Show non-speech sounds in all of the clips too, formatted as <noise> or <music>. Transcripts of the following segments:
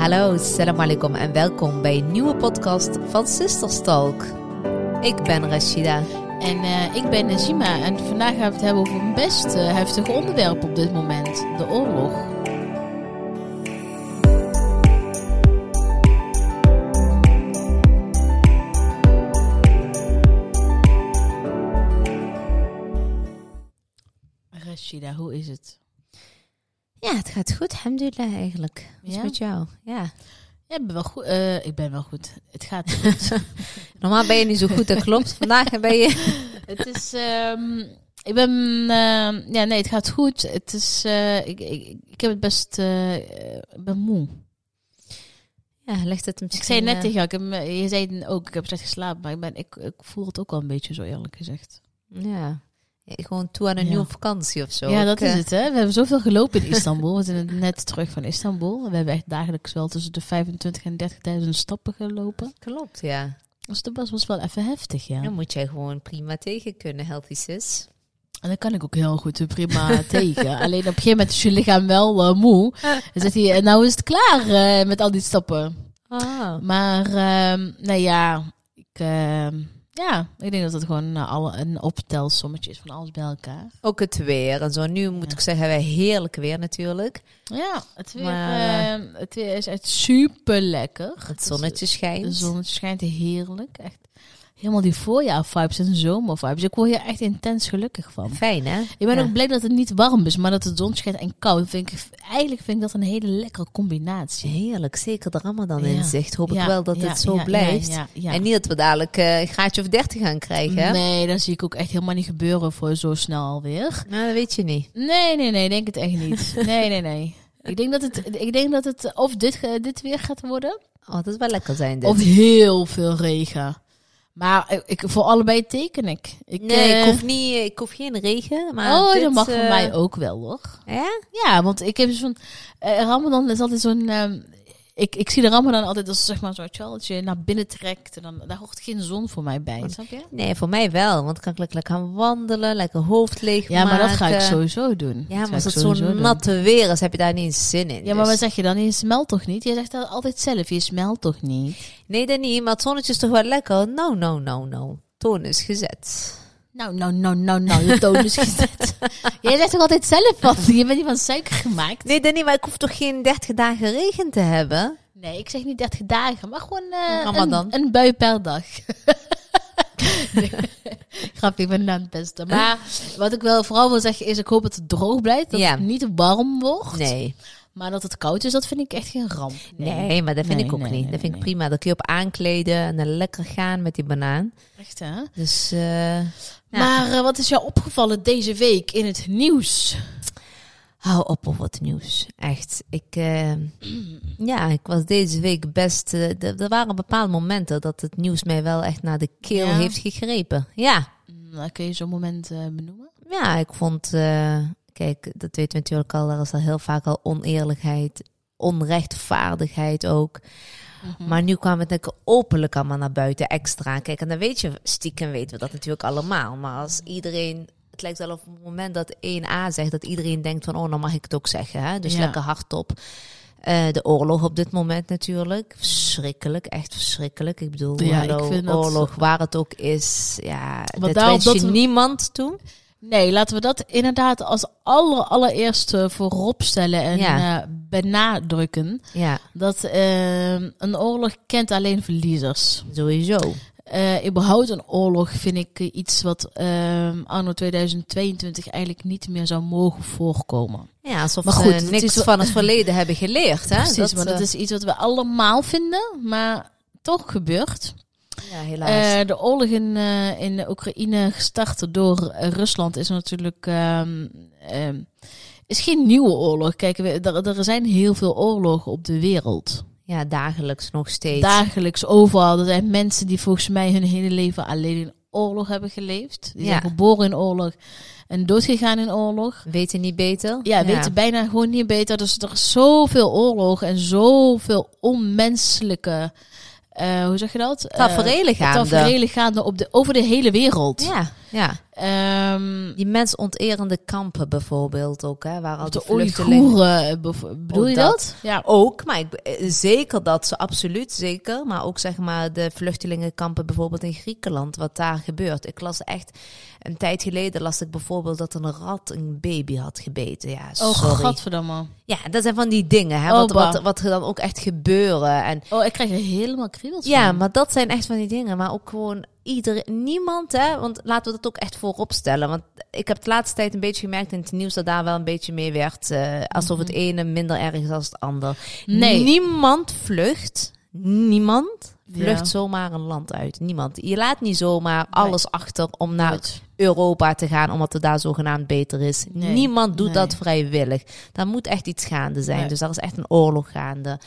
Hallo, salam alaikum en welkom bij een nieuwe podcast van Sisterstalk. Ik ben Rashida. En uh, ik ben Nazima en vandaag gaan we het hebben over een best uh, heftige onderwerp op dit moment: de oorlog. Rashida, hoe is het? Ja, het gaat goed, alhamdulillah eigenlijk. Hoe is Ja? met jou? Ja. Ja, ik ben wel goed. eh, ik ben wel goed. Het gaat goed. <laughs> Normaal ben je niet zo goed, dat klopt. Vandaag ben je... <laughs> het is. ehm, ik ben. ehm, ja, nee, het gaat goed. Het is. eh, ik, ik, ik heb het best. eh, ik ben moe. Ja, legt het misschien... Ik zei net tegen jou, ik heb, je zei ook, ik heb slecht geslapen, maar ik, ben, ik, ik voel het ook wel een beetje zo eerlijk gezegd. Ja. Gewoon toe aan een Ja. nieuwe vakantie of zo. ja, dat eh, is het hè. We hebben zoveel gelopen in Istanbul. We zijn net terug van Istanbul. We hebben echt dagelijks wel tussen de 25 en 30.000 stappen gelopen. Klopt, ja. Dus dat was, was wel even heftig, ja. Dan moet jij gewoon prima tegen kunnen, healthy sis. En daar kan ik ook heel goed eh, prima <laughs> tegen. Alleen op een gegeven moment is je lichaam wel eh, moe. Dan zegt hij, nou is het klaar eh, met al die stappen. Ah. Maar, ehm nou ja, ik, ehm, ja, ik denk dat het gewoon eh, alle, een optelsommetje is van alles bij elkaar. Ook het weer en zo. Nu moet Ja. ik zeggen, wij heerlijk weer natuurlijk. Ja, het weer, Maar, ehm, het weer is echt super lekker. Het zonnetje schijnt. De zonnetje schijnt heerlijk. Echt helemaal die voorjaar-vibes en zomer-vibes. Ik word hier echt intens gelukkig van. Fijn, hè? Ik ben Ja. ook blij dat het niet warm is, maar dat de zon schijnt en koud. Vind ik, eigenlijk vind ik dat een hele lekkere combinatie. Heerlijk, zeker de Ramadan Ja. in zicht. Hoop Ja, ik wel dat het zo blijft. Ja, ja, ja. En niet dat we dadelijk eh, een graadje of 30 gaan krijgen. hè? Nee, dat zie ik ook echt helemaal niet gebeuren voor zo snel alweer. Nou, dat weet je niet. Nee, nee, nee, denk het echt niet. <laughs> Nee, nee, nee. Ik denk dat het, ik denk dat het of dit, dit weer gaat worden, Oh, dat is wel lekker zijn dit. of heel veel regen. Maar ik, voor allebei teken ik. ik nee, eh, ik hoef, niet, ik hoef geen regen. Maar oh, dit, dat mag eh, voor mij ook wel hoor. Ja? Ja, want ik heb zo'n... eh, Ramadan is altijd zo'n... ik, ik zie de Ramadan altijd als zeg maar zo, weet je wel, dat je naar binnen trekt. En dan, daar hoort geen zon voor mij bij. Snap je? Nee, voor mij wel. Want dan kan ik lekker, gaan wandelen, lekker hoofd leeg Ja, maar dat ga ik sowieso doen. Ja, Dat maar als het sowieso zo doen. natte weer is, heb je daar niet eens zin in. Ja, maar Dus- wat zeg je dan? Je smelt toch niet? Je zegt dat altijd zelf, je smelt toch niet? Nee, dat niet. Maar het zonnetje is toch wel lekker? No, no, no, no. Toon is gezet. Nou, nou, nou, nou, nou, je toon is gezet. <laughs> Jij zegt toch altijd zelf wat? <laughs> Je bent niet van suiker gemaakt? Nee, niet. Maar ik hoef toch geen 30 dagen regen te hebben? Nee, ik zeg niet 30 dagen, maar gewoon eh, een, een bui per dag. <laughs> Grapje, ik ben aan het beste. Maar wat ik wel vooral wil zeggen is, ik hoop dat het droog blijft. Dat Ja. het niet warm wordt. Nee. Maar dat het koud is, dat vind ik echt geen ramp. Nee, maar dat vind Nee, ik ook nee, niet. nee, dat vind nee. ik prima. Dat kun je op aankleden en dan lekker gaan met die banaan. Echt hè? Dus, eh, ja. Maar eh, wat is jou opgevallen deze week in het nieuws? hou op over het nieuws. Echt. Ik, eh, <clears throat> ja, ik was deze week best... er waren bepaalde momenten dat het nieuws mij wel echt naar de keel Ja. heeft gegrepen. Ja. Nou, kun je zo'n moment benoemen? Ja, ik vond... eh, kijk, dat weten we natuurlijk al. Er is al heel vaak al oneerlijkheid, onrechtvaardigheid ook. Maar nu kwam het natuurlijk openlijk allemaal naar buiten extra. Kijk, en dan weet je, stiekem weten we dat natuurlijk allemaal. Maar als iedereen, het lijkt wel op het moment dat 1A zegt, dat iedereen denkt van, oh, dan mag ik het ook zeggen. Hè? Dus Ja. lekker hardop. Eh de oorlog op dit moment natuurlijk. Verschrikkelijk, echt verschrikkelijk. Ik bedoel, Ja, hallo, ik vind dat- oorlog, waar het ook is. Ja, dat wens je dat niemand toe. Nee, laten we dat inderdaad als aller, allereerste voorop stellen en Ja. eh, benadrukken. Ja, Dat eh, een oorlog kent alleen verliezers. sowieso. Eh überhaupt een oorlog vind ik iets wat eh, anno 2022 eigenlijk niet meer zou mogen voorkomen. Ja, alsof Maar goed, het niks van het verleden hebben geleerd. Hè? <laughs> Precies, maar dat eh, is iets wat we allemaal vinden, maar toch gebeurt. Ja, helaas. Eh, de oorlog in, eh, in de Oekraïne gestart door eh, Rusland is natuurlijk ehm, ehm, is geen nieuwe oorlog. Kijk, we, er, er zijn heel veel oorlogen op de wereld. ja, dagelijks nog steeds. Dagelijks, overal. Er zijn mensen die volgens mij hun hele leven alleen in oorlog hebben geleefd. Die Ja. zijn geboren in oorlog en doodgegaan in oorlog. Weten niet beter? Ja, weten bijna gewoon niet beter. Dus er is zoveel oorlog en zoveel onmenselijke, hoe zeg je dat? Eh, Taferelen gaande. taferelen gaande op de, over de hele wereld. Ja, Ja. Ehm, Die mensonterende kampen bijvoorbeeld ook, hè, waar al de. Oeigoeren, bev- bedoel je dat. dat? Ja. Ook, maar ik, eh, zeker dat ze absoluut zeker. Maar ook zeg maar de vluchtelingenkampen bijvoorbeeld in Griekenland, wat daar gebeurt. Ik las echt een tijd geleden las ik bijvoorbeeld dat een rat een baby had gebeten. Ja, Oh, sorry. godverdamme. Ja, dat zijn van die dingen, hè, Oh, wat, wat, wat er dan ook echt gebeuren. En Oh, ik krijg er helemaal kriebels ja, van. maar dat zijn echt van die dingen. Maar ook gewoon iedereen, niemand, hè, want laten we dat ook echt voorop stellen. Want ik heb de laatste tijd een beetje gemerkt in het nieuws dat daar wel een beetje mee werd. eh, alsof het ene minder erg is dan het ander. Mhm. Nee. Niemand vlucht. Niemand vlucht Ja. zomaar een land uit. Niemand. Je laat niet zomaar alles achter om naar Nooit. Europa te gaan, omdat het daar zogenaamd beter is. Nee. Niemand doet Nee. dat vrijwillig. Daar moet echt iets gaande zijn. Dus daar is echt een oorlog gaande.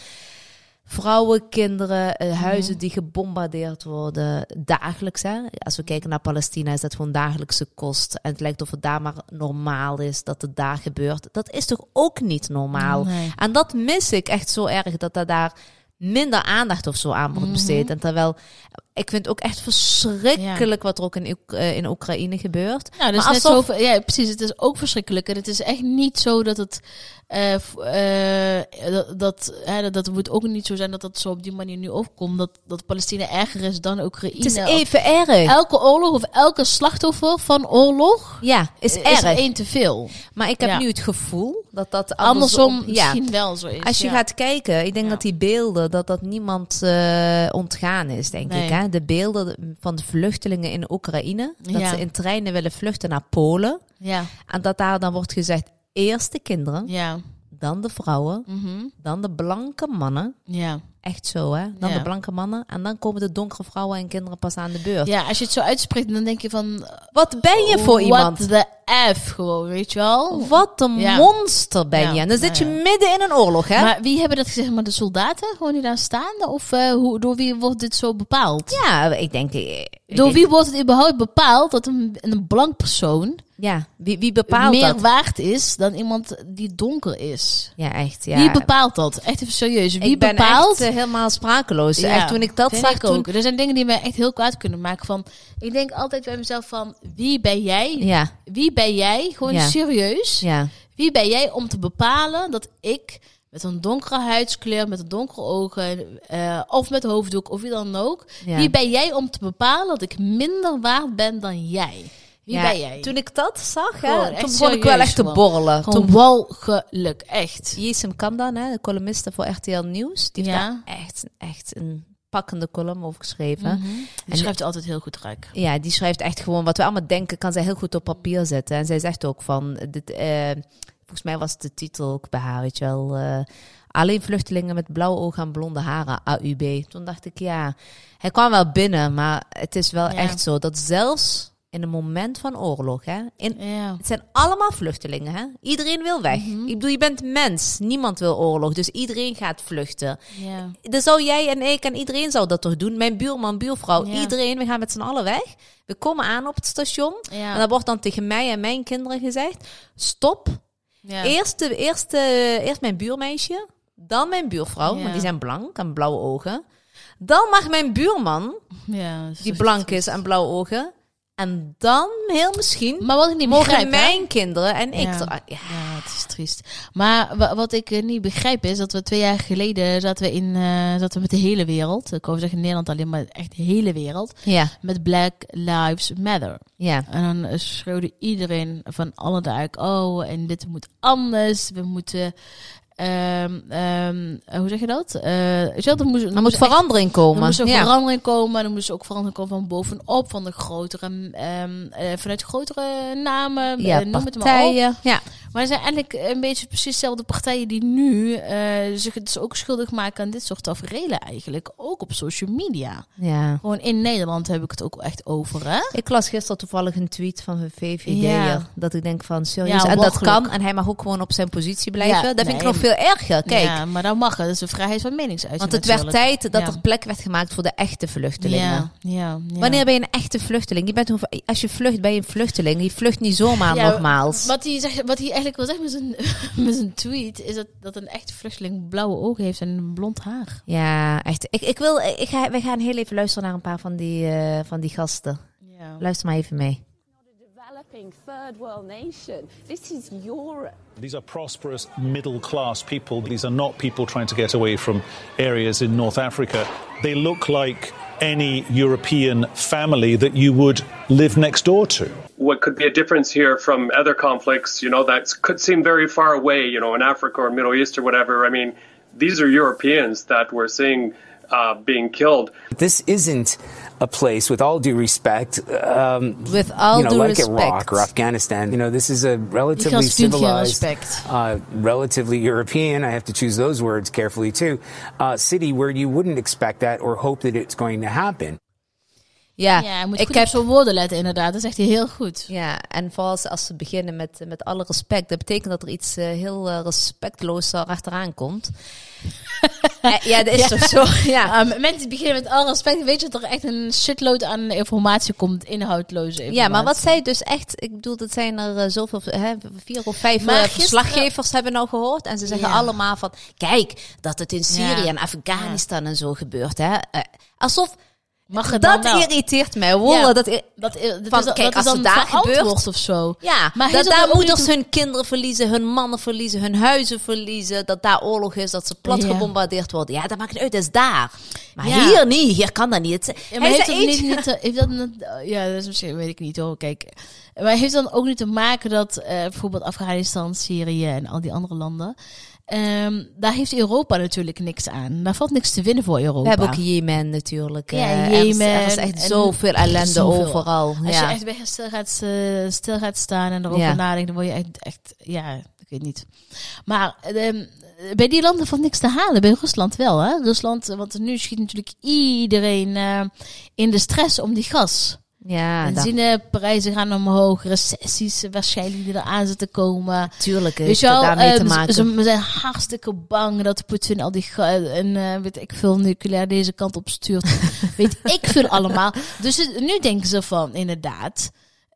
Vrouwen, kinderen, eh, huizen Mhm. die gebombardeerd worden dagelijks. Hè? Als we kijken naar Palestina is dat gewoon dagelijkse kost. En het lijkt of het daar maar normaal is dat het daar gebeurt. Dat is toch ook niet normaal? Nee. En dat mis ik echt zo erg, dat er daar minder aandacht of zo aan wordt Mhm. besteed. En terwijl, ik vind het ook echt verschrikkelijk wat er ook in, eh, in Oekraïne gebeurt. Ja, dus Maar net alsof- zo, ja, precies. Het is ook verschrikkelijk. En het is echt niet zo dat het. eh, eh, dat, dat, hè, dat, dat moet ook niet zo zijn dat dat zo op die manier nu opkomt. Dat, dat Palestina erger is dan Oekraïne. Het is even erg. Elke oorlog of elke slachtoffer van oorlog Ja, is is erg. er één te veel. Maar ik heb Ja. nu het gevoel dat dat Andersom misschien wel zo is. Als je gaat kijken, ik denk dat die beelden, dat dat niemand ontgaan is, denk Nee. ik. Hè? De beelden van de vluchtelingen in Oekraïne, dat Ja. ze in treinen willen vluchten naar Polen. Ja, En dat daar dan wordt gezegd, eerst de kinderen, ja. dan de vrouwen, Mhm. dan de blanke mannen. Ja. Echt zo, hè? Dan Ja. de blanke mannen. En dan komen de donkere vrouwen en kinderen pas aan de beurt. ja, als je het zo uitspreekt, dan denk je van... Wat ben je voor iemand? What the F gewoon, weet je wel? Wat een Ja. monster ben Ja. je. En dan zit je midden in een oorlog, hè? Maar wie hebben dat gezegd? Maar de soldaten gewoon die daar staan? Of eh, hoe, door wie wordt dit zo bepaald? ja, ik denk... ik door wie wordt het überhaupt bepaald dat een, een blank persoon Ja, wie, wie bepaalt meer dat? waard is dan iemand die donker is? Ja, echt. Ja. Wie bepaalt dat? Echt even serieus. Wie ik ben bepaalt? echt eh, helemaal sprakeloos. Ja, echt, toen ik dat zag, ik toen... ook. Er zijn dingen die mij echt heel kwaad kunnen maken. Van, ik denk altijd bij mezelf van, wie ben jij? Ja, Wie ben jij? Gewoon Ja. serieus. ja. Wie ben jij om te bepalen dat ik met een donkere huidskleur, met een donkere ogen, eh, of met hoofddoek, of wie dan ook. Wie ben jij om te bepalen dat ik minder waard ben dan jij? Wie Ja, ben jij? Toen ik dat zag, hè, toen begon ik wel echt te borrelen. Gewoon Toen walgelijk, echt. Jesem Kandan, hè, de columniste voor RTL Nieuws, die heeft Ja. daar echt, echt een pakkende column over geschreven. Mhm. Die En- schrijft altijd heel goed rijk. Ja, die schrijft echt gewoon wat we allemaal denken, kan zij heel goed op papier zetten. En zij zegt ook van, dit, eh, volgens mij was de titel ook bij haar, weet je wel. eh, alleen vluchtelingen met blauwe ogen en blonde haren, AUB. Toen dacht ik, ja, hij kwam wel binnen, maar het is wel Ja. echt zo dat zelfs in een moment van oorlog, hè, in, Ja. het zijn allemaal vluchtelingen, hè. Iedereen wil weg. Mhm. Ik bedoel, je bent mens, niemand wil oorlog, dus iedereen gaat vluchten. Ja. Dan zou jij en ik en iedereen zou dat toch doen? Mijn buurman, buurvrouw, Ja. iedereen. We gaan met z'n allen weg. We komen aan op het station. En dan wordt dan tegen mij en mijn kinderen gezegd: stop. Ja. Eerst, de, eerst, eerst mijn buurmeisje, dan mijn buurvrouw, want die zijn blank en blauwe ogen. Dan mag mijn buurman, die blank is en blauwe ogen. En dan, heel misschien, Maar wat ik niet mogen begrijp, hè? mijn kinderen en ik... Ja. ja, Ja, het is triest. Maar wa- wat ik eh, niet begrijp is dat we twee jaar geleden zaten we in eh, zaten we met de hele wereld. Ik wou zeggen Nederland alleen, maar echt de hele wereld. ja, Met Black Lives Matter. ja. En dan eh, schreeuwde iedereen van alle dagen, oh, en dit moet anders. We moeten, ehm, ehm, eh, hoe zeg je dat? Wel, er moest, er Er moet moest echt- verandering er komen. moest een ja. verandering komen. Er moest ook verandering komen van bovenop, van de grotere, ehm, eh, vanuit grotere namen. ja, noem het maar op. partijen. Ja. Maar er zijn eigenlijk een beetje precies dezelfde partijen die nu zich dus ook schuldig maken aan dit soort tafereelen eigenlijk. Ook op social media. ja. Gewoon in Nederland heb ik het ook echt over, hè? Ik las gisteren toevallig een tweet van een VVD. Ja. Dat ik denk van, serieus. Ja, en dat kan. En hij mag ook gewoon op zijn positie blijven. Dat vind ik nog veel erger. Kijk, Ja, maar dat mag. hè. Dat is een vrijheid van meningsuiting want het werd tijd dat Ja. er plek werd gemaakt voor de echte vluchtelingen. Ja, ja, ja. Wanneer ben je een echte vluchteling? Je bent, als je vlucht, ben je een vluchteling. Je vlucht niet zomaar nogmaals. Wat hij, zegt, wat hij eigenlijk wil zeggen met zijn, <laughs> met zijn tweet, is dat, dat een echte vluchteling blauwe ogen heeft en blond haar. Ja, echt. Ik, ik wil, ik ga, wij gaan heel even luisteren naar een paar van die, eh, van die gasten. Ja. Luister maar even mee. Developing third world nation. This is Europe. These are prosperous middle class people. These are not people trying to get away from areas in North Africa. They look like any European family that you would live next door to. What could be a difference here from other conflicts, you know, that could seem very far away, you know, in Africa or Middle East or whatever. I mean, these are Europeans that we're seeing uh, being killed. This isn't a place, with all due respect, um, With all you know, due like respect. Iraq or Afghanistan. You know, this is a relatively Ik vind geen civilized, uh, relatively European. I have to choose those words carefully too. Uh, city where you wouldn't expect that or hope that it's going to happen. Ja, Ja, je moet ik heb zijn woorden letten, inderdaad. Dat zegt hij heel goed. Ja, en vooral als- ze beginnen met, met alle respect, dat betekent dat er iets eh, heel eh, respectloos achteraan komt. <laughs> Eh, ja, dat is toch zo. Ja. <laughs> Um, mensen beginnen met alle respect, weet je dat er echt een shitload aan informatie komt, inhoudloze informatie. ja, maar wat zij dus echt, ik bedoel, dat zijn er zoveel, hè, vier of vijf Maar gisteren- verslaggevers hebben nou gehoord. En ze zeggen Ja. allemaal van, kijk, dat het in Syrië en Afghanistan en zo gebeurt. Hè. Alsof, Mag het dat dan irriteert mij. Wolle, Ja. dat, Dat, dat Van, is, dat kijk, is als dan het daar gebeurt- of zo. Ja, Maar dat dat daar moeders hun kinderen verliezen, hun mannen verliezen, hun huizen verliezen, dat daar oorlog is, dat ze plat Ja. gebombardeerd worden. Ja, dat maakt niet uit, dat is daar. Maar Ja. hier niet, hier kan dat niet. Ja, Hij maar heeft dat niet, niet, heeft dat ja, dat is misschien, weet ik niet hoor. Kijk, maar heeft dan ook niet te maken dat eh, bijvoorbeeld Afghanistan, Syrië en al die andere landen, ehm, daar heeft Europa natuurlijk niks aan. Daar valt niks te winnen voor Europa. We hebben ook Jemen natuurlijk. Ja, eh, er Jemen Er is echt zoveel ellende zoveel. overal. Als ja. je echt bij stil gaat, eh, stil gaat staan en erover Ja. nadenkt, dan word je echt, echt, ja, ik weet niet. Maar ehm, bij die landen valt niks te halen. Bij Rusland wel, hè? Rusland, want nu schiet natuurlijk iedereen eh, in de stress om die gas. Ja, Benzineprijzen gaan omhoog, recessies waarschijnlijk die eraan zitten komen. natuurlijk Weet je wel, daarmee te eh, maken. ze, ze zijn hartstikke bang dat Poetin al die en eh, weet ik veel nucleair deze kant op stuurt. <laughs> weet ik veel allemaal. Dus het- nu denken ze van inderdaad,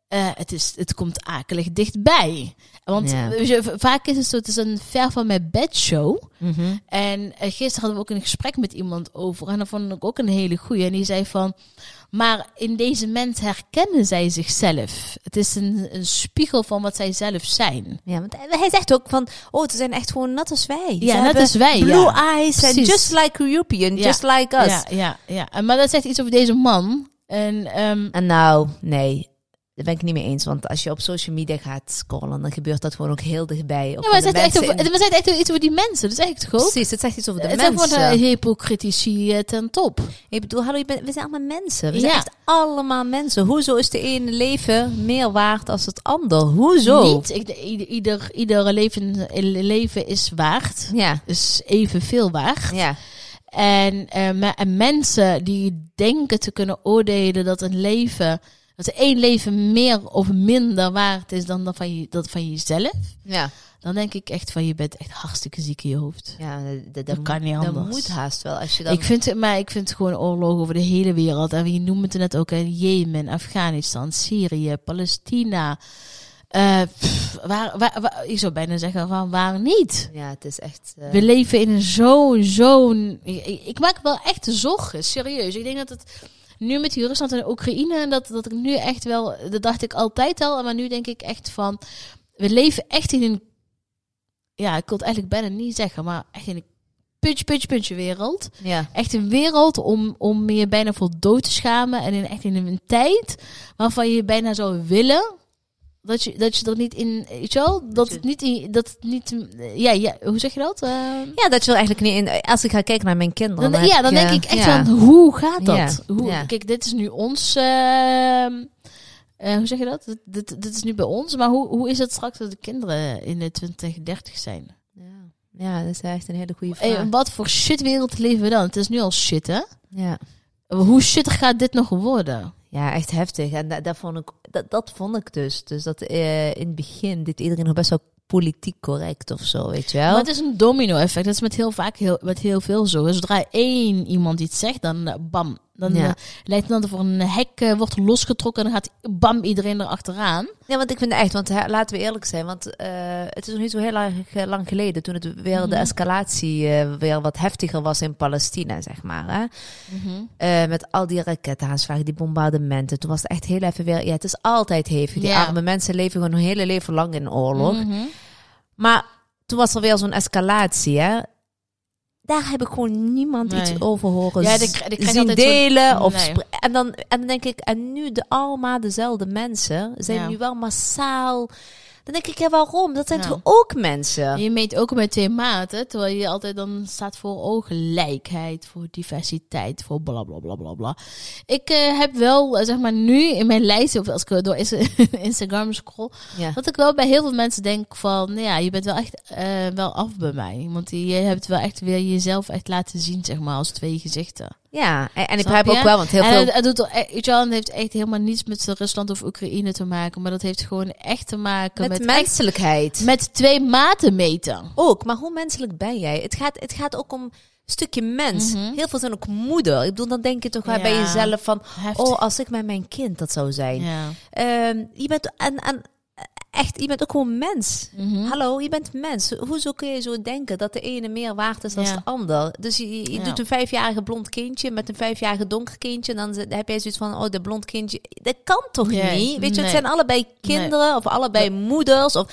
eh, het, is, het komt akelig dichtbij. Want Ja. je, vaak is het zo, het is een ver van mijn bed show. Mhm. En eh, gisteren hadden we ook een gesprek met iemand over. En dat vond ik ook een hele goeie. En die zei van... Maar in deze mens herkennen zij zichzelf. Het is een, een spiegel van wat zij zelf zijn. Ja, want hij zegt ook van, oh, ze zijn echt gewoon net als wij. Ja, Ze net als wij, Blue ja. eyes and just like European, Ja. just like us. Ja, ja, ja. Maar dat zegt iets over deze man. En ehm, En nou, nee, daar ben ik niet mee eens. Want als je op social media gaat scrollen, dan gebeurt dat gewoon ook heel dichtbij. Ook ja, maar het zegt, echt mensen over, in- het zegt echt iets over die mensen. Dat is echt goed. Precies, het zegt iets over de Het zijn mensen. gewoon de hypocritici eh, ten top. Ik bedoel, hallo, we zijn allemaal mensen. We zijn echt allemaal mensen. Hoezo is de ene leven meer waard als het ander? Hoezo? Niet. Ik, ieder, ieder, leven, leven is waard. Ja, Is evenveel waard. ja. En, eh, en mensen die denken te kunnen oordelen dat een leven, dat er één leven meer of minder waard is dan dat van, je, dat van jezelf, Ja, dan denk ik echt van je bent echt hartstikke ziek in je hoofd. ja dat, dat, Dat kan niet Dat anders. moet haast wel. Als je dan... Ik vind het, maar ik vind het gewoon oorlog over de hele wereld. En je noemt het net ook in Jemen, Afghanistan, Syrië, Palestina. Eh, pff, waar, waar, waar- ik zou bijna zeggen van waar niet. Ja, het is echt... eh, We leven in een zo'n, zo'n... Ik, ik- ik maak wel echt zorgen, serieus. Ik denk dat het nu met die Rusland en Oekraïne... en dat, dat ik nu echt wel... Dat dacht ik altijd al, maar nu denk ik echt van... We leven echt in een... Ja, ik wil het eigenlijk bijna niet zeggen, maar echt in een puntje, puntje, puntje wereld. ja. Echt een wereld om, om je bijna voor dood te schamen. En in, echt in een tijd waarvan je bijna zou willen... Dat je, dat je er niet in, weet je wel, dat het niet, in- dat het niet, ja, ja, hoe zeg je dat? Eh, ja, dat je er eigenlijk niet in... Als ik ga kijken naar mijn kinderen... dan, ja, dan je- denk ik echt ja. van, hoe gaat dat? Ja, Hoe. Kijk, dit is nu ons, ehm, eh, hoe zeg je dat? Dit, dit, dit is nu bij ons, maar hoe, hoe is het straks als de kinderen in de 2030 zijn? Ja. ja, dat is echt een hele goede vraag. Hey, wat voor shitwereld leven we dan? Het is nu al shit, hè? ja. Hoe shitter gaat dit nog worden? Ja, echt heftig. En dat, dat, vond, ik, dat, dat vond ik dus. Dus dat eh, in het begin dit iedereen nog best wel politiek correct of zo, weet je wel. Maar het is een domino-effect. Dat is met heel vaak heel, met heel veel zo. Zodra één iemand iets zegt, dan eh, bam, Dan Ja. lijkt het dan voor een hek eh, wordt losgetrokken en dan gaat bam iedereen er achteraan. Ja, want ik vind het echt, want laten we eerlijk zijn, want eh, het is nog niet zo heel lang, lang geleden toen het weer Mhm. de escalatie eh, weer wat heftiger was in Palestina, zeg maar. Hè? Mhm. Met al die raketaanslagen, die bombardementen. Toen was het echt heel even weer, ja, het is altijd hevig. Die Ja. arme mensen leven gewoon hun hele leven lang in oorlog. Mhm. Maar toen was er weer zo'n escalatie, hè. Daar heb ik gewoon niemand Nee. iets over horen Ja, zien delen. Of Nee. en, dan, en dan denk ik, en nu de allemaal dezelfde mensen zijn Ja. nu wel massaal. Dan denk ik, ja, waarom? Dat zijn Ja. toch ook mensen? Je meet ook met twee maten, terwijl je altijd dan staat voor oh, gelijkheid, voor diversiteit, voor bla bla bla bla bla. Ik eh, heb wel, eh, zeg maar, nu in mijn lijst, of als ik door Insta- <laughs> Instagram scroll, Ja. dat ik wel bij heel veel mensen denk van, nou ja, je bent wel echt eh, wel af bij mij. Want je hebt wel echt weer jezelf echt laten zien, zeg maar, als twee gezichten. Ja, en, en ik begrijp ook wel, want heel en veel... het, het doet er, e- weet je wel, het heeft echt helemaal niets met Rusland of Oekraïne te maken, maar dat heeft gewoon echt te maken Met, met, echt- menselijkheid. met twee maten meten. Ook, maar hoe menselijk ben jij? Het gaat, het gaat ook om een stukje mens. Mhm. Heel veel zijn ook moeder. Ik bedoel, dan denk je toch wel bij Ja. jezelf van... Heftig. Oh, als ik met mijn kind dat zou zijn. Ja. Ehm, je bent en, en echt, je bent ook gewoon mens. Mhm. Hallo, je bent mens. Hoezo kun je zo denken dat de ene meer waard is dan Ja. de ander? Dus je, je Ja. doet een vijfjarige blond kindje met een vijfjarige donker kindje. En dan heb jij zoiets van, oh, de blond kindje. Dat kan toch Nee, niet? Weet je, het nee. zijn allebei kinderen of allebei moeders. Of,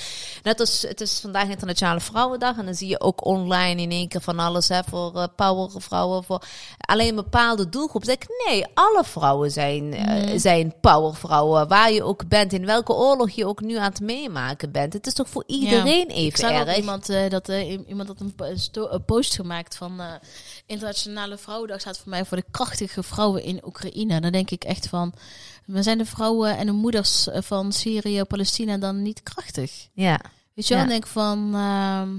net als, het is vandaag Internationale Vrouwendag. En dan zie je ook online in één keer van alles hè, voor eh, powervrouwen. Voor alleen een bepaalde doelgroep. Dan zeg ik, nee, alle vrouwen zijn, eh, zijn powervrouwen. Waar je ook bent, in welke oorlog je ook nu aan het meemaken bent. Het is toch voor iedereen Ik even zag ook erg. iemand, eh, dat, eh, iemand had een, post gemaakt van eh, Internationale Vrouwendag staat voor mij voor de krachtige vrouwen in Oekraïne. Dan denk ik echt van, we zijn de vrouwen en de moeders van Syrië, Palestina dan niet krachtig. Ja. Weet je wel? Ja. Dan denk ik van, ehm,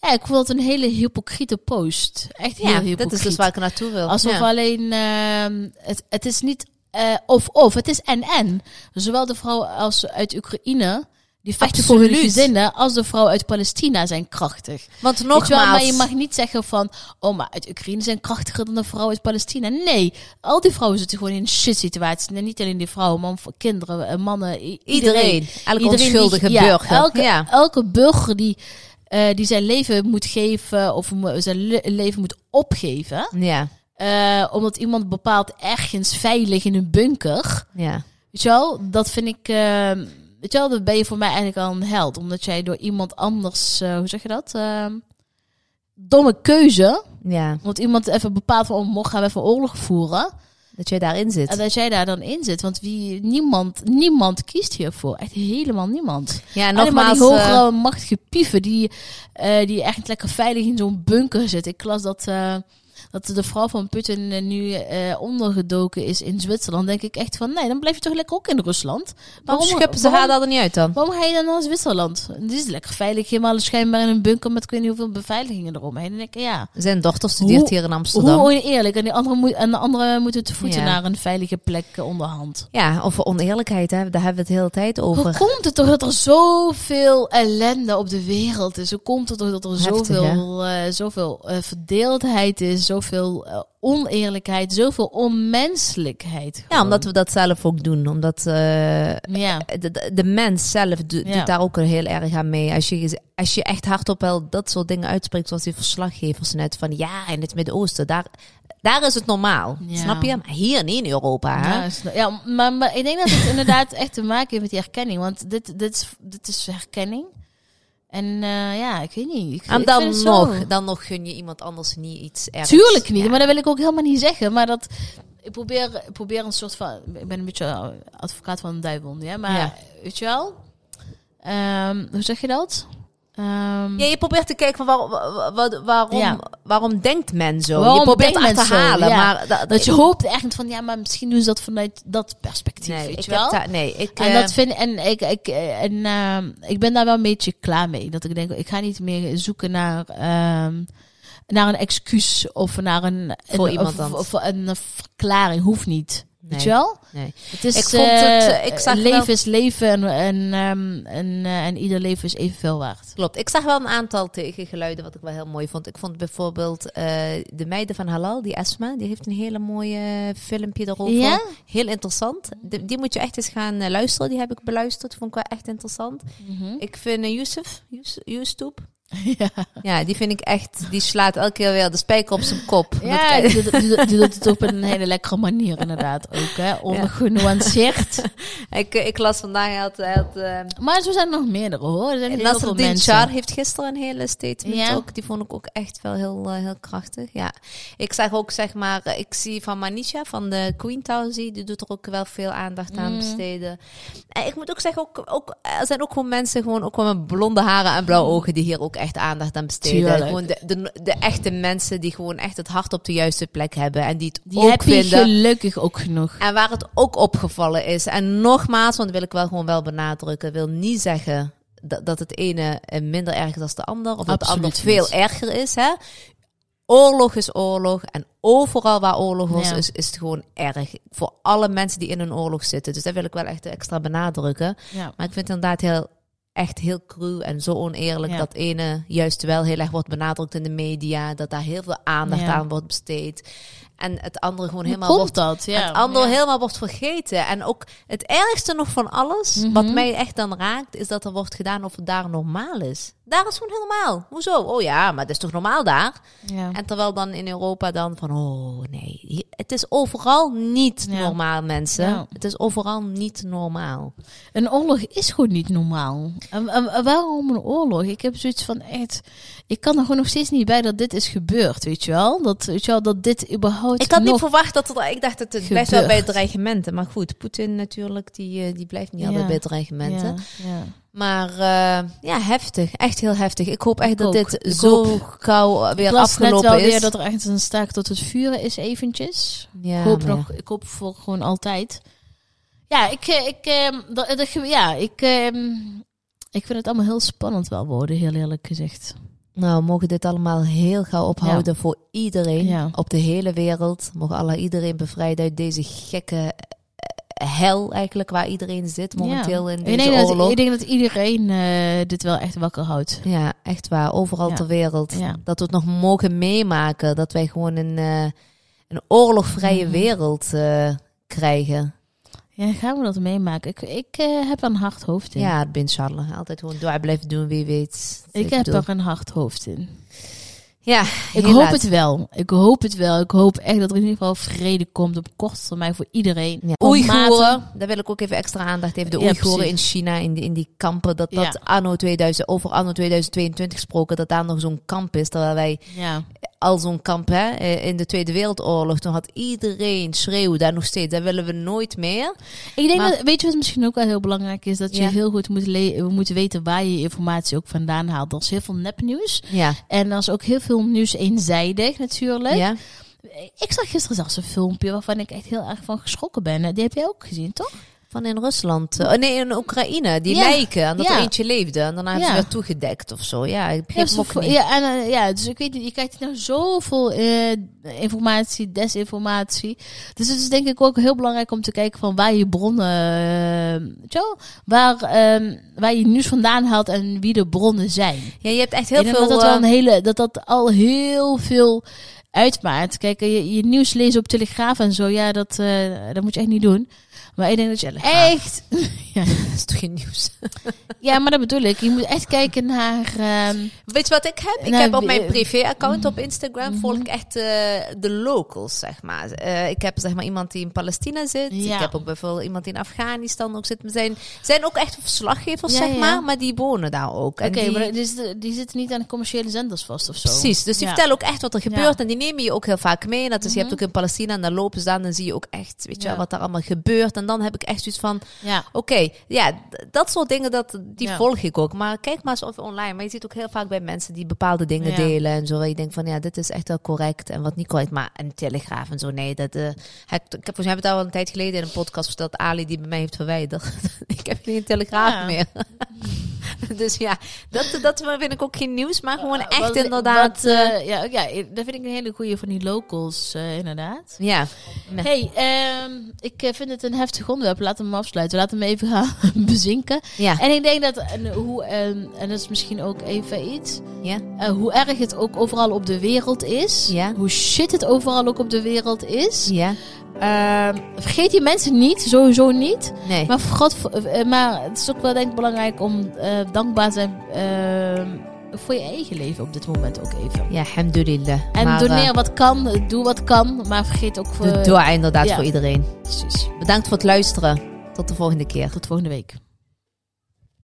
ja, ik vond het een hele hypocriete post. Echt heel ja, hypocriet. dat is dus waar ik naartoe wil. Alsof ja. alleen, ehm, het, het is niet eh, of-of, het is en-en. Zowel de vrouw als uit Oekraïne, die vechten voor hun gezinnen, als de vrouw uit Palestina zijn krachtig. Want Weet je wel, nogmaals, maar je mag niet zeggen van, oh, maar uit Oekraïne zijn krachtiger dan de vrouw uit Palestina. Nee, al die vrouwen zitten gewoon in een shit situatie. En niet alleen die vrouwen, maar kinderen, eh, mannen, iedereen, elke Iedereen die- onschuldige ja, burger. Elke, ja. elke burger die, eh, die zijn leven moet geven of zijn le- leven moet opgeven. ja, eh, omdat iemand bepaalt ergens veilig in een bunker. ja. Weet je wel, dat vind ik. eh, weet je wel, dat ben je voor mij eigenlijk al een held. Omdat jij door iemand anders, eh, hoe zeg je dat? Eh, domme keuze. ja, Want iemand even bepaalt van, oh, morgen gaan we even oorlog voeren. dat jij daarin zit. En dat jij daar dan in zit. Want wie, niemand, niemand kiest hiervoor. Echt helemaal niemand. ja, en Alleen maar nogmaals, die eh, hogere machtige pieven die, eh, die echt lekker veilig in zo'n bunker zitten. Ik las dat, dat de vrouw van Putin eh, nu eh, ondergedoken is in Zwitserland. denk ik echt van, nee, dan blijf je toch lekker ook in Rusland. waarom schuppen ze haar daar dan niet uit dan? Waarom ga je dan naar Zwitserland? Die is lekker veilig, helemaal schijnbaar in een bunker met ik weet niet hoeveel beveiligingen eromheen. Denk ik, ja, Zijn dochter studeert Hoe- hier in Amsterdam. hoe oneerlijk. En, die andere moet, en de andere moeten te voeten Ja. naar een veilige plek eh, onderhand. Ja, over oneerlijkheid, hè? daar hebben we het de hele tijd over. Hoe komt het toch dat er zoveel ellende op de wereld is? Hoe komt het toch dat er Heftig, zoveel, zoveel verdeeldheid is, zoveel eh, oneerlijkheid, zoveel onmenselijkheid? Ja, omdat we dat zelf ook doen. Omdat eh, Ja. de, de, mens zelf do- Ja. doet daar ook heel erg aan mee. Als je, als je echt hardop wel dat soort dingen uitspreekt, zoals die verslaggevers net van ja, in het Midden-Oosten, daar, daar is het normaal. Ja. Snap je? Maar hier niet in Europa. Hè? Ja, ja maar, maar ik denk dat het inderdaad echt te maken heeft met die herkenning. Want dit, dit, is, dit is herkenning. En eh, ja, ik weet niet. Ik, En ik dan zo. nog, dan nog gun je iemand anders niet iets ergs. Tuurlijk niet, Ja. maar dat wil ik ook helemaal niet zeggen. Maar dat, ik probeer, ik probeer een soort van, ik ben een beetje advocaat van de duivel, ja. Maar Ja. weet je wel, Ehm, hoe zeg je dat? Ehm, Ja, je probeert te kijken van waar, wa- wa- waarom, Ja. waarom denkt men zo? Waarom je probeert achterhalen, zo? Ja. maar dat, dat je hoopt echt van, ja, maar misschien doen ze dat vanuit dat perspectief, nee, weet ik je wel? nee, ik En eh, dat vind en ik, ik, eh, en, ehm, ik ben daar wel een beetje klaar mee. Dat ik denk, ik ga niet meer zoeken naar, ehm, naar een excuus of naar een, Voor een, iemand of, of een verklaring. Hoeft niet. Weet je wel? Nee. Het is, Ik vond het, eh, eh, ik zag leven wel- is leven en, en, ehm, en, eh, en ieder leven is evenveel waard. Klopt. Ik zag wel een aantal tegengeluiden wat ik wel heel mooi vond. Ik vond bijvoorbeeld de meiden van Halal, die Esma, die heeft een hele mooie filmpje erover. Ja? Heel interessant. Die, die moet je echt eens gaan luisteren. Die heb ik beluisterd. Vond ik wel echt interessant. Ik vind Yusuf, Yus- Yusuf, <laughs> Ja, ja, die vind ik echt, die slaat elke keer weer de spijker op zijn kop. ja Dat- die, doet- die, doet- die doet het op een hele lekkere manier inderdaad ook. Hè? <laughs> Ongenuanceerd. <laughs> ik, ik las vandaag, hij had, hij had eh, Maar zo zijn er nog meerdere hoor. Er zijn heel veel mensen. Shah heeft gisteren een hele statement Ja. ook. Die vond ik ook echt wel heel, eh, heel krachtig. Ja. Ik zag ook, zeg maar, ik zie van Manisha van de Queentown, zie, die doet er ook wel veel aandacht aan Mm. besteden. En ik moet ook zeggen, ook, ook, er zijn ook gewoon mensen gewoon ook gewoon met blonde haren en blauwe ogen die hier ook echt aandacht aan besteden. Tuurlijk. Gewoon de, de, de echte mensen die gewoon echt het hart op de juiste plek hebben en die het Die ook heb vinden. gelukkig ook genoeg. En waar het ook opgevallen is. En nogmaals, want dat wil ik wel gewoon wel benadrukken. wil niet zeggen dat, dat het ene minder erg is dan de ander. Of dat het ander veel erger is. Hè? Oorlog is oorlog. En overal waar oorlog Ja. is, is het gewoon erg. Voor alle mensen die in een oorlog zitten. Dus dat wil ik wel echt extra benadrukken. Ja. Maar ik vind het inderdaad heel, echt heel cru en zo oneerlijk Ja. dat ene juist wel heel erg wordt benadrukt in de media. Dat daar heel veel aandacht Ja. aan wordt besteed. En het andere gewoon Hoe helemaal wordt dat? Ja. het andere helemaal wordt vergeten. En ook het ergste nog van alles, Mhm. wat mij echt dan raakt, is dat er wordt gedaan of het daar normaal is. Daar is gewoon helemaal. Hoezo? Oh ja, maar het is toch normaal daar? Ja. En terwijl dan in Europa dan van, oh nee, het is overal niet Ja. normaal, mensen. Ja. Het is overal niet normaal. Een oorlog is gewoon niet normaal. En, en- en waarom een oorlog? Ik heb zoiets van echt. Ik kan er gewoon nog steeds niet bij dat dit is gebeurd, weet je wel? Dat, weet je wel, dat dit überhaupt. Ik had niet verwacht dat er, ik dacht dat het blijft wel bij dreigementen. Maar goed, Poetin natuurlijk, die, eh, die blijft niet Ja. altijd bij dreigementen. Ja. Maar eh, ja, heftig. Echt heel heftig. Ik hoop echt Ik dat ook. dit Ik zo gauw weer Ik las net afgelopen wel is. weer dat er echt een staak tot het vuren is eventjes. ja, ik hoop nog, ik hoop voor gewoon altijd. Ja, ik, eh, ik, ehm, dat, dat, ge- ja, ik, ehm, ik vind het allemaal heel spannend wel worden, heel eerlijk gezegd. Nou, we mogen dit allemaal heel gauw ophouden voor iedereen Ja. op de hele wereld. Mogen Allah iedereen bevrijden uit deze gekke hel eigenlijk waar iedereen zit momenteel in ik deze dat, oorlog. ik denk dat iedereen eh, dit wel echt wakker houdt. Ja, echt waar. Overal Ja. ter wereld. Ja. Dat we het nog mogen meemaken. Dat wij gewoon een, eh, een oorlogvrije Mhm. wereld eh, krijgen. Ja, gaan we dat meemaken? Ik, ik heb er een hard hoofd in. Ja, bin inshallah. Altijd gewoon dua blijven doen, wie weet. ik heb bedoel- er een hard hoofd in. Ja, Ik hoop het wel. Ik hoop het wel. Ik hoop echt dat er in ieder geval vrede komt op korte termijn voor iedereen. Ja. Oeigoeren, daar wil ik ook even extra aandacht geven. De Oeigoeren in China, in die, in die kampen. Dat dat Ja. anno 2000, over anno 2022 gesproken, dat daar nog zo'n kamp is. Terwijl wij Ja. al zo'n kamp hè, eh, in de Tweede Wereldoorlog, toen had iedereen schreeuwen daar nog steeds. Dat willen we nooit meer. Ik denk Maar- dat, weet je wat misschien ook wel heel belangrijk is? Dat je heel goed moet, le- we moeten weten waar je je informatie ook vandaan haalt. Er is heel veel nepnieuws. Ja. En er is ook heel veel nieuws eenzijdig natuurlijk. ja. Ik zag gisteren zelfs een filmpje waarvan ik echt heel erg van geschrokken ben. Die heb jij ook gezien, toch? Van in Rusland. eh, Oh nee, in Oekraïne. Die Ja. lijken. En dat Ja. er eentje leefde. En daarna hebben ze weer toegedekt of zo. Ja, ik Ja, ook niet. ja, en, eh, ja, dus ik weet niet, je krijgt nou zoveel eh, informatie, desinformatie. Dus het is denk ik ook heel belangrijk om te kijken van waar je bronnen, eh, waar, ehm, waar je nieuws vandaan haalt en wie de bronnen zijn. Ja, je hebt echt heel veel... dat dat, wel een hele, dat dat al heel veel uitmaakt. Kijk, je, je nieuws lezen op Telegraaf en zo, ja, dat, dat moet je echt niet doen. Maar ik denk dat je echt... <laughs> ja, dat is toch geen nieuws? <laughs> ja, maar dat bedoel ik. Je moet echt kijken naar... ehm, Weet je wat ik heb? Ik Nou, heb op mijn privé-account op Instagram volg ik echt eh, de locals, zeg maar. Eh, ik heb zeg maar iemand die in Palestina zit. Ja. Ik heb ook bijvoorbeeld iemand die in Afghanistan ook zit. Er zijn, zijn ook echt verslaggevers, Ja, zeg maar, maar die wonen daar ook. En Oké, die- maar die, zitten- die zitten niet aan de commerciële zenders vast of zo. Precies, dus die vertellen ook echt wat er gebeurt. Mhm. en die nemen je ook heel vaak mee. En dat is, je hebt ook in Palestina en dan lopen ze dan en dan zie je ook echt, weet je, wel, wat daar allemaal gebeurt. En dan heb ik echt zoiets van, Ja. Oké, ja, dat soort dingen, dat, die Ja. volg ik ook. Maar kijk maar eens of online. Maar je ziet ook heel vaak bij mensen die bepaalde dingen Ja. delen en zo. Waar je denkt van, ja, dit is echt wel correct en wat niet correct. Maar een telegraaf en zo, nee. Dat, eh, ik, ik heb volgens mij heb het al een tijd geleden in een podcast verteld. Ali die bij mij heeft verwijderd. <laughs> ik heb niet een telegraaf Ja. meer. <laughs> <laughs> dus ja, dat, dat vind ik ook geen nieuws, maar gewoon echt Wat- inderdaad. wat, eh, eh, ja, ja, dat vind ik een hele goeie van die locals, eh, inderdaad. ja. Hey, ehm, ik eh, vind het een heftig onderwerp. Laten we hem afsluiten. Laten we hem even gaan <laughs> bezinken. Ja. En ik denk dat, en, hoe, en, en dat is misschien ook even iets, Ja. eh, hoe erg het ook overal op de wereld is. Ja. Hoe shit het overal ook op de wereld is. Ja. Ehm, vergeet die mensen niet, sowieso niet. Nee. Maar, God, eh, maar het is ook wel denk ik belangrijk om eh, dankbaar te zijn ehm, voor je eigen leven op dit moment ook even. Ja, alhamdulillah. En maar, doneer eh, wat kan, doe wat kan, maar vergeet ook voor... doe dua inderdaad ja. voor iedereen. Precies. Bedankt voor het luisteren. Tot de volgende keer. Tot volgende week.